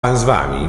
Pan z wami.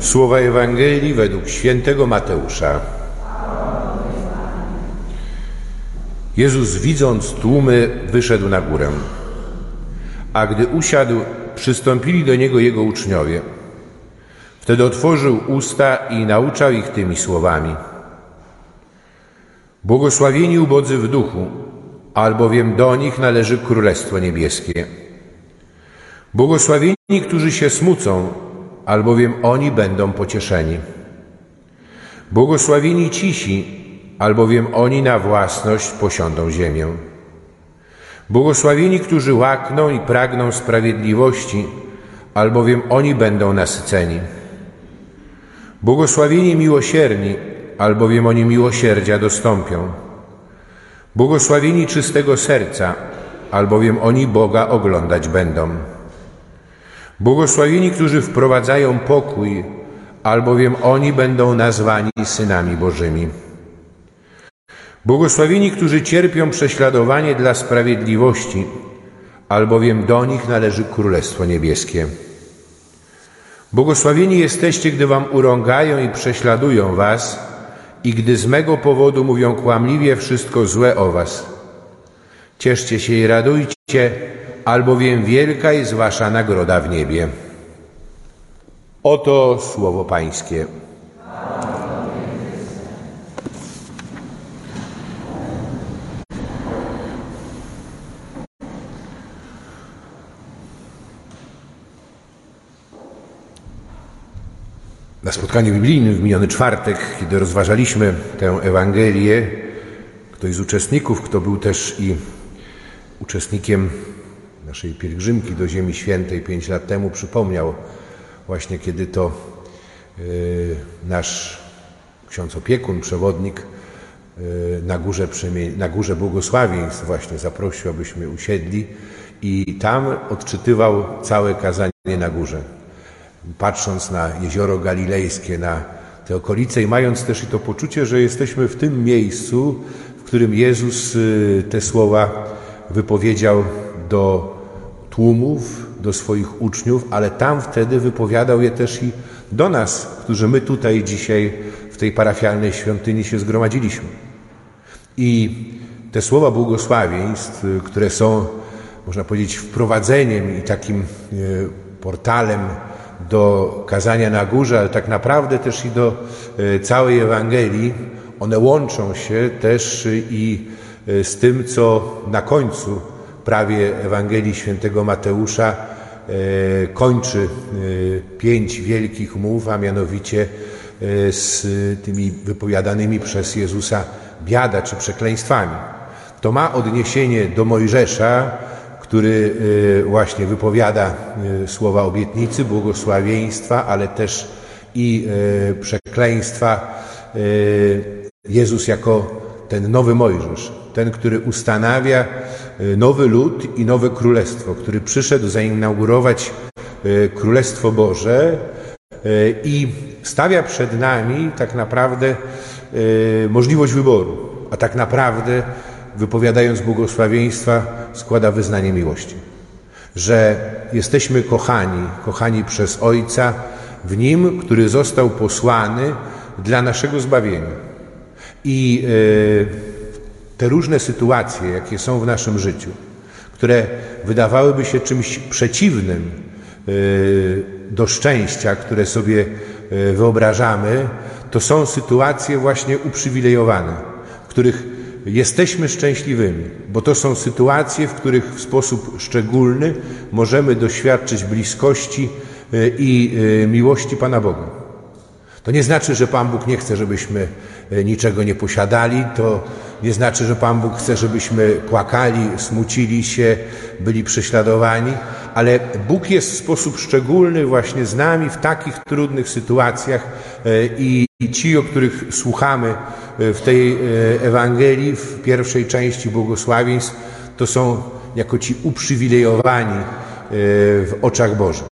Słowa Ewangelii według świętego Mateusza. Jezus, widząc tłumy, wyszedł na górę. A gdy usiadł, przystąpili do niego jego uczniowie. Wtedy otworzył usta i nauczał ich tymi słowami. Błogosławieni ubodzy w duchu, albowiem do nich należy Królestwo Niebieskie. Błogosławieni, którzy się smucą, albowiem oni będą pocieszeni. Błogosławieni cisi, albowiem oni na własność posiądą ziemię. Błogosławieni, którzy łakną i pragną sprawiedliwości, albowiem oni będą nasyceni. Błogosławieni miłosierni, albowiem oni miłosierdzia dostąpią. Błogosławieni czystego serca, albowiem oni Boga oglądać będą. Błogosławieni, którzy wprowadzają pokój, albowiem oni będą nazwani synami Bożymi. Błogosławieni, którzy cierpią prześladowanie dla sprawiedliwości, albowiem do nich należy Królestwo Niebieskie. Błogosławieni jesteście, gdy wam urągają i prześladują was i gdy z mego powodu mówią kłamliwie wszystko złe o was. Cieszcie się i radujcie, albowiem wielka jest wasza nagroda w niebie. Oto słowo Pańskie. Na spotkaniu biblijnym w miniony czwartek, kiedy rozważaliśmy tę Ewangelię, ktoś z uczestników, kto był też i uczestnikiem naszej pielgrzymki do Ziemi Świętej pięć lat temu, przypomniał właśnie, kiedy to yy, nasz ksiądz opiekun, przewodnik yy, na, górze, na górze błogosławieństw właśnie zaprosił, abyśmy usiedli i tam odczytywał całe kazanie na górze. Patrząc na jezioro galilejskie, na te okolice i mając też i to poczucie, że jesteśmy w tym miejscu, w którym Jezus y, te słowa wypowiedział do tłumów, do swoich uczniów, ale tam wtedy wypowiadał je też i do nas, którzy my tutaj dzisiaj w tej parafialnej świątyni się zgromadziliśmy. I te słowa błogosławieństw, które są, można powiedzieć, wprowadzeniem i takim y, portalem do kazania na górze, ale tak naprawdę też i do e, całej Ewangelii, one łączą się też i e, z tym, co na końcu prawie Ewangelii świętego Mateusza e, kończy pięć wielkich mów, a mianowicie z tymi wypowiadanymi przez Jezusa biada czy przekleństwami. To ma odniesienie do Mojżesza, który właśnie wypowiada słowa obietnicy, błogosławieństwa, ale też i przekleństwa. Jezus jako ten nowy Mojżesz, ten, który ustanawia nowy lud i nowe królestwo, który przyszedł zainaugurować Królestwo Boże i stawia przed nami tak naprawdę możliwość wyboru, a tak naprawdę wypowiadając błogosławieństwa, składa wyznanie miłości. Że jesteśmy kochani, kochani przez Ojca w Nim, który został posłany dla naszego zbawienia. I e, te różne sytuacje, jakie są w naszym życiu, które wydawałyby się czymś przeciwnym e, do szczęścia, które sobie e, wyobrażamy, to są sytuacje właśnie uprzywilejowane, w których jesteśmy szczęśliwymi, bo to są sytuacje, w których w sposób szczególny możemy doświadczyć bliskości e, i miłości Pana Boga. To nie znaczy, że Pan Bóg nie chce, żebyśmy niczego nie posiadali, to nie znaczy, że Pan Bóg chce, żebyśmy płakali, smucili się, byli prześladowani, ale Bóg jest w sposób szczególny właśnie z nami w takich trudnych sytuacjach i ci, o których słuchamy w tej Ewangelii, w pierwszej części błogosławieństw, to są jako ci uprzywilejowani w oczach Bożych.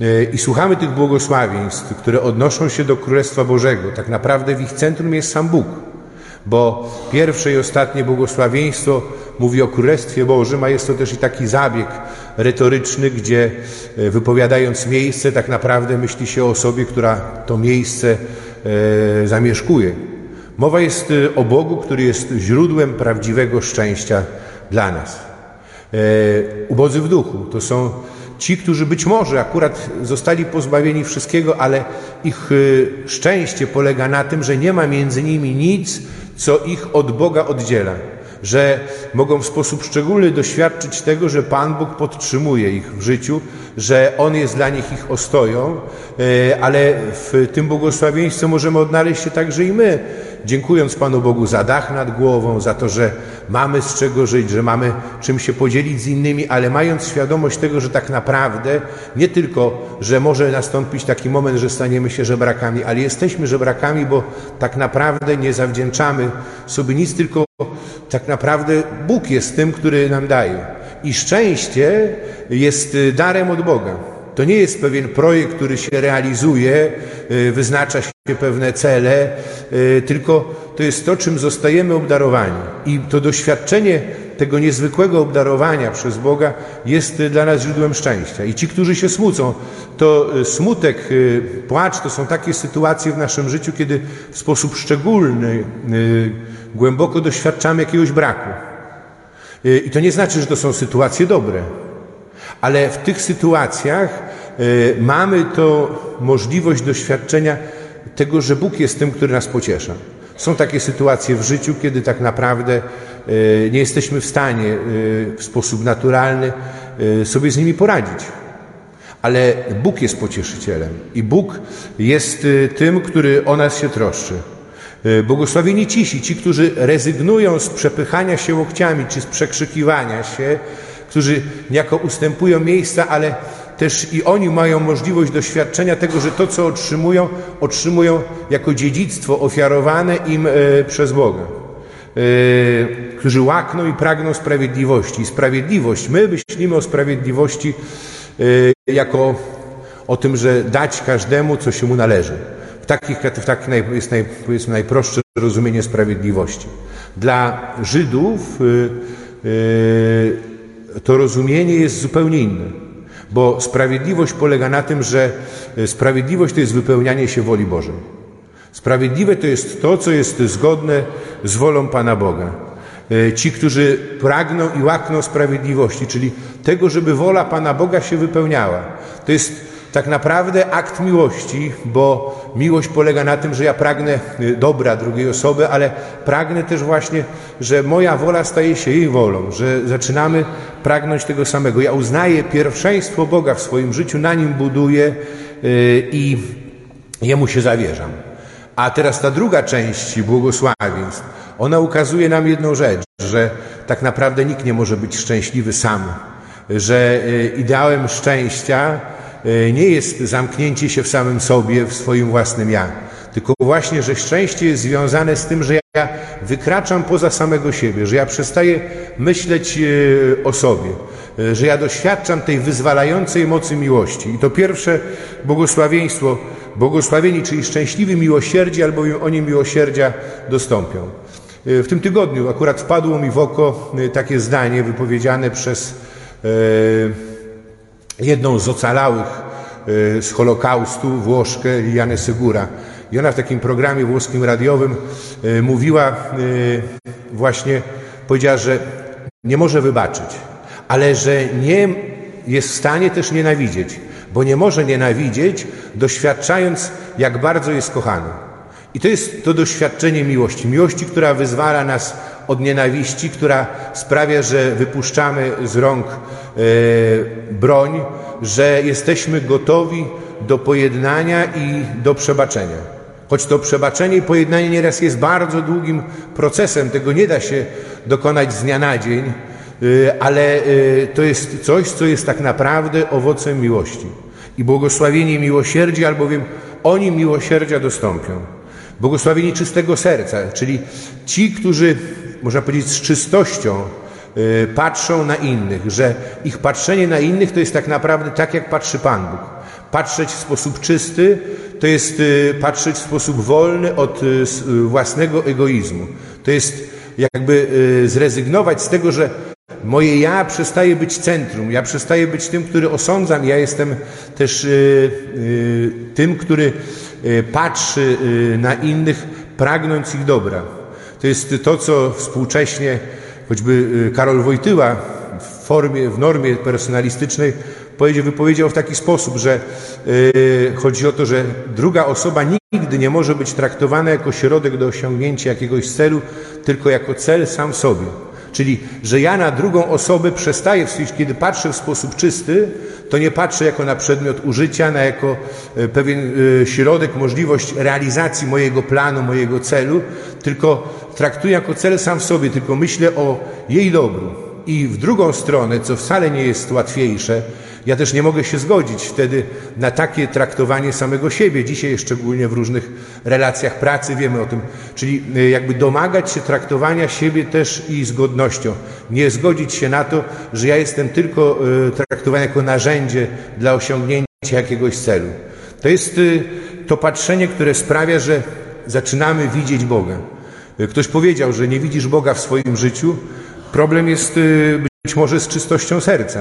E, I słuchamy tych błogosławieństw, które odnoszą się do Królestwa Bożego. Tak naprawdę w ich centrum jest sam Bóg, bo pierwsze i ostatnie błogosławieństwo mówi o Królestwie Bożym, a jest to też i taki zabieg retoryczny, gdzie e, wypowiadając miejsce, tak naprawdę myśli się o osobie, która to miejsce e, zamieszkuje. Mowa jest e, o Bogu, który jest źródłem prawdziwego szczęścia dla nas. Ubodzy w duchu to są ci, którzy być może akurat zostali pozbawieni wszystkiego, ale ich szczęście polega na tym, że nie ma między nimi nic, co ich od Boga oddziela że mogą w sposób szczególny doświadczyć tego, że Pan Bóg podtrzymuje ich w życiu, że On jest dla nich ich ostoją, e, ale w tym błogosławieństwie możemy odnaleźć się także i my, dziękując Panu Bogu za dach nad głową, za to, że mamy z czego żyć, że mamy czym się podzielić z innymi, ale mając świadomość tego, że tak naprawdę nie tylko, że może nastąpić taki moment, że staniemy się żebrakami, ale jesteśmy żebrakami, bo tak naprawdę nie zawdzięczamy sobie nic, tylko tak naprawdę Bóg jest tym, który nam daje. I szczęście jest darem od Boga. To nie jest pewien projekt, który się realizuje, y, wyznacza się pewne cele, y, tylko to jest to, czym zostajemy obdarowani. I to doświadczenie tego niezwykłego obdarowania przez Boga jest dla nas źródłem szczęścia. I ci, którzy się smucą, to y, smutek, płacz to są takie sytuacje w naszym życiu, kiedy w sposób szczególny, głęboko doświadczamy jakiegoś braku. I to nie znaczy, że to są sytuacje dobre ale w tych sytuacjach y, mamy to możliwość doświadczenia tego, że Bóg jest tym, który nas pociesza. Są takie sytuacje w życiu, kiedy tak naprawdę y, nie jesteśmy w stanie y, w sposób naturalny sobie z nimi poradzić. Ale Bóg jest pocieszycielem i Bóg jest tym, który o nas się troszczy. Błogosławieni cisi, ci, którzy rezygnują z przepychania się łokciami czy z przekrzykiwania się, którzy niejako ustępują miejsca, ale też i oni mają możliwość doświadczenia tego, że to, co otrzymują, otrzymują jako dziedzictwo ofiarowane im e, przez Boga. E, którzy łakną i pragną sprawiedliwości. I sprawiedliwość, my myślimy o sprawiedliwości e, jako o tym, że dać każdemu, co się mu należy. W takich, w takich naj, jest naj, powiedzmy najprostsze rozumienie sprawiedliwości. Dla Żydów to rozumienie jest zupełnie inne. Bo sprawiedliwość polega na tym, że e, sprawiedliwość to jest wypełnianie się woli Bożej. Sprawiedliwe to jest to, co jest zgodne z wolą Pana Boga. Ci, którzy pragną i łakną sprawiedliwości, czyli tego, żeby wola Pana Boga się wypełniała. To jest tak naprawdę akt miłości, bo miłość polega na tym, że ja pragnę y, dobra drugiej osoby, ale pragnę też właśnie, że moja wola staje się jej wolą, że zaczynamy pragnąć tego samego. Ja uznaję pierwszeństwo Boga w swoim życiu, na nim buduję y, i jemu się zawierzam. A teraz ta druga część błogosławieństw, ona ukazuje nam jedną rzecz, że tak naprawdę nikt nie może być szczęśliwy sam, że y, ideałem szczęścia nie jest zamknięcie się w samym sobie, w swoim własnym ja, tylko właśnie, że szczęście jest związane z tym, że ja wykraczam poza samego siebie, że ja przestaję myśleć e, o sobie, e, że ja doświadczam tej wyzwalającej mocy miłości. I to pierwsze błogosławieństwo, błogosławieni, czyli szczęśliwi miłosierdzi, albowiem oni miłosierdzia dostąpią. W tym tygodniu akurat wpadło mi w oko takie zdanie wypowiedziane przez jedną z ocalałych e, z Holokaustu, Włoszkę, Lilianę Segura. I ona w takim programie włoskim radiowym e, mówiła e, właśnie, powiedziała, że nie może wybaczyć, ale że nie jest w stanie też nienawidzieć, bo nie może nienawidzieć, doświadczając, jak bardzo jest kochany. I to jest to doświadczenie miłości. Miłości, która wyzwala nas od nienawiści, która sprawia, że wypuszczamy z rąk e, broń, że jesteśmy gotowi do pojednania i do przebaczenia. Choć to przebaczenie i pojednanie nieraz jest bardzo długim procesem, tego nie da się dokonać z dnia na dzień, e, ale e, to jest coś, co jest tak naprawdę owocem miłości. I błogosławienie miłosierdzi, albowiem oni miłosierdzia dostąpią. Błogosławieni czystego serca, czyli ci, którzy można powiedzieć, z czystością y, patrzą na innych, że ich patrzenie na innych to jest tak naprawdę tak, jak patrzy Pan Bóg. Patrzeć w sposób czysty to jest y, patrzeć w sposób wolny od y, własnego egoizmu. To jest jakby zrezygnować z tego, że moje ja przestaje być centrum, ja przestaję być tym, który osądzam, ja jestem też tym, który patrzy na innych, pragnąc ich dobra. To jest to, co współcześnie choćby Karol Wojtyła w formie, w normie personalistycznej powiedział, wypowiedział w taki sposób, że chodzi o to, że druga osoba nigdy nie może być traktowana jako środek do osiągnięcia jakiegoś celu, tylko jako cel sam sobie. Czyli, że ja na drugą osobę przestaję, kiedy patrzę w sposób czysty, to nie patrzę jako na przedmiot użycia, na jako e, pewien e, środek, możliwość realizacji mojego planu, mojego celu, tylko traktuję jako cel sam w sobie, tylko myślę o jej dobru. I w drugą stronę, co wcale nie jest łatwiejsze, ja też nie mogę się zgodzić wtedy na takie traktowanie samego siebie. Dzisiaj, szczególnie w różnych relacjach pracy, wiemy o tym. Czyli y, jakby domagać się traktowania siebie też i z godnością. Nie zgodzić się na to, że ja jestem tylko y, traktowany jako narzędzie dla osiągnięcia jakiegoś celu. To jest y, to patrzenie, które sprawia, że zaczynamy widzieć Boga. Ktoś powiedział, że nie widzisz Boga w swoim życiu. Problem jest być może z czystością serca.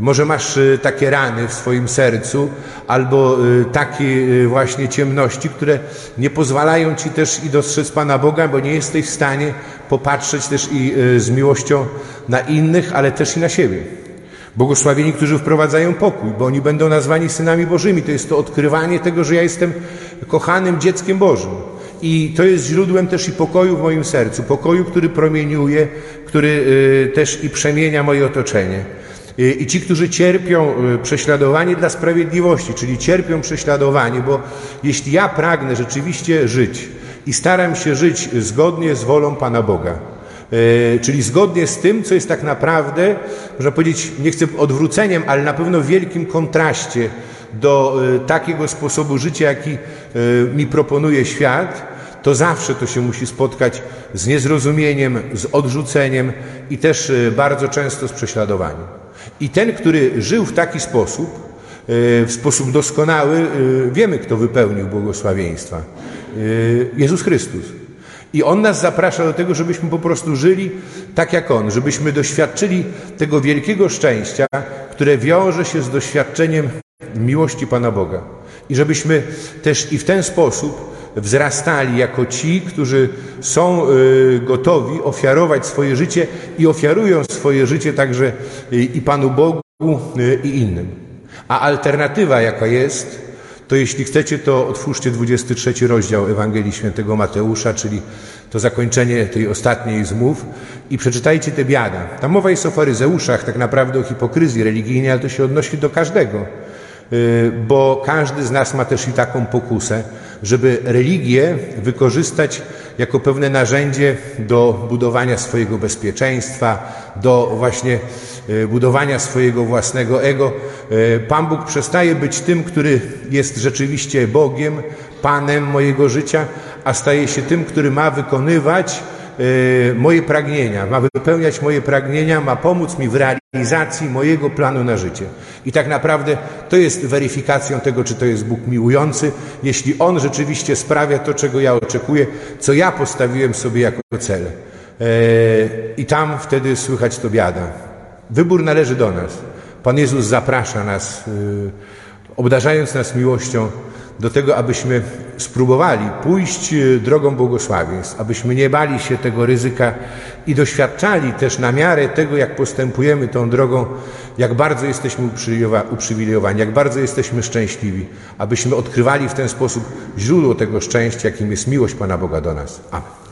Może masz y, takie rany w swoim sercu, albo y, takie y, właśnie ciemności, które nie pozwalają ci też i dostrzec Pana Boga, bo nie jesteś w stanie popatrzeć też i z miłością na innych, ale też i na siebie. Błogosławieni, którzy wprowadzają pokój, bo oni będą nazwani synami Bożymi. To jest to odkrywanie tego, że ja jestem kochanym dzieckiem Bożym. I to jest źródłem też i pokoju w moim sercu, pokoju, który promieniuje, który też i przemienia moje otoczenie. I ci, którzy cierpią y, prześladowanie dla sprawiedliwości, czyli cierpią prześladowanie, bo jeśli ja pragnę rzeczywiście żyć i staram się żyć zgodnie z wolą Pana Boga, y, czyli zgodnie z tym, co jest tak naprawdę, można powiedzieć, nie chcę odwróceniem, ale na pewno w wielkim kontraście do y, takiego sposobu życia, jaki mi proponuje świat, to zawsze to się musi spotkać z niezrozumieniem, z odrzuceniem i też bardzo często z prześladowaniem. I ten, który żył w taki sposób, e, w sposób doskonały, e, wiemy, kto wypełnił błogosławieństwa. E, Jezus Chrystus. I On nas zaprasza do tego, żebyśmy po prostu żyli tak jak On, żebyśmy doświadczyli tego wielkiego szczęścia, które wiąże się z doświadczeniem miłości Pana Boga. I żebyśmy też i w ten sposób wzrastali jako ci, którzy są y, gotowi ofiarować swoje życie i ofiarują swoje życie także y, i Panu Bogu y, i innym. A alternatywa jaka jest, to jeśli chcecie, to otwórzcie 23 rozdział Ewangelii Świętego Mateusza, czyli to zakończenie tej ostatniej z mów i przeczytajcie te biada. Tam mowa jest o faryzeuszach, tak naprawdę o hipokryzji religijnej, ale to się odnosi do każdego, bo każdy z nas ma też i taką pokusę, żeby religię wykorzystać jako pewne narzędzie do budowania swojego bezpieczeństwa, do właśnie e, budowania swojego własnego ego. E, Pan Bóg przestaje być tym, który jest rzeczywiście Bogiem, Panem mojego życia, a staje się tym, który ma wykonywać moje pragnienia, ma wypełniać moje pragnienia, ma pomóc mi w realizacji mojego planu na życie. I tak naprawdę to jest weryfikacją tego, czy to jest Bóg miłujący, jeśli On rzeczywiście sprawia to, czego ja oczekuję, co ja postawiłem sobie jako cel. E, I tam wtedy słychać to biada. Wybór należy do nas. Pan Jezus zaprasza nas, e, obdarzając nas miłością, do tego, abyśmy spróbowali pójść e, drogą błogosławieństw, abyśmy nie bali się tego ryzyka i doświadczali też na miarę tego, jak postępujemy tą drogą, jak bardzo jesteśmy uprzywilejowani, jak bardzo jesteśmy szczęśliwi, abyśmy odkrywali w ten sposób źródło tego szczęścia, jakim jest miłość Pana Boga do nas. Amen.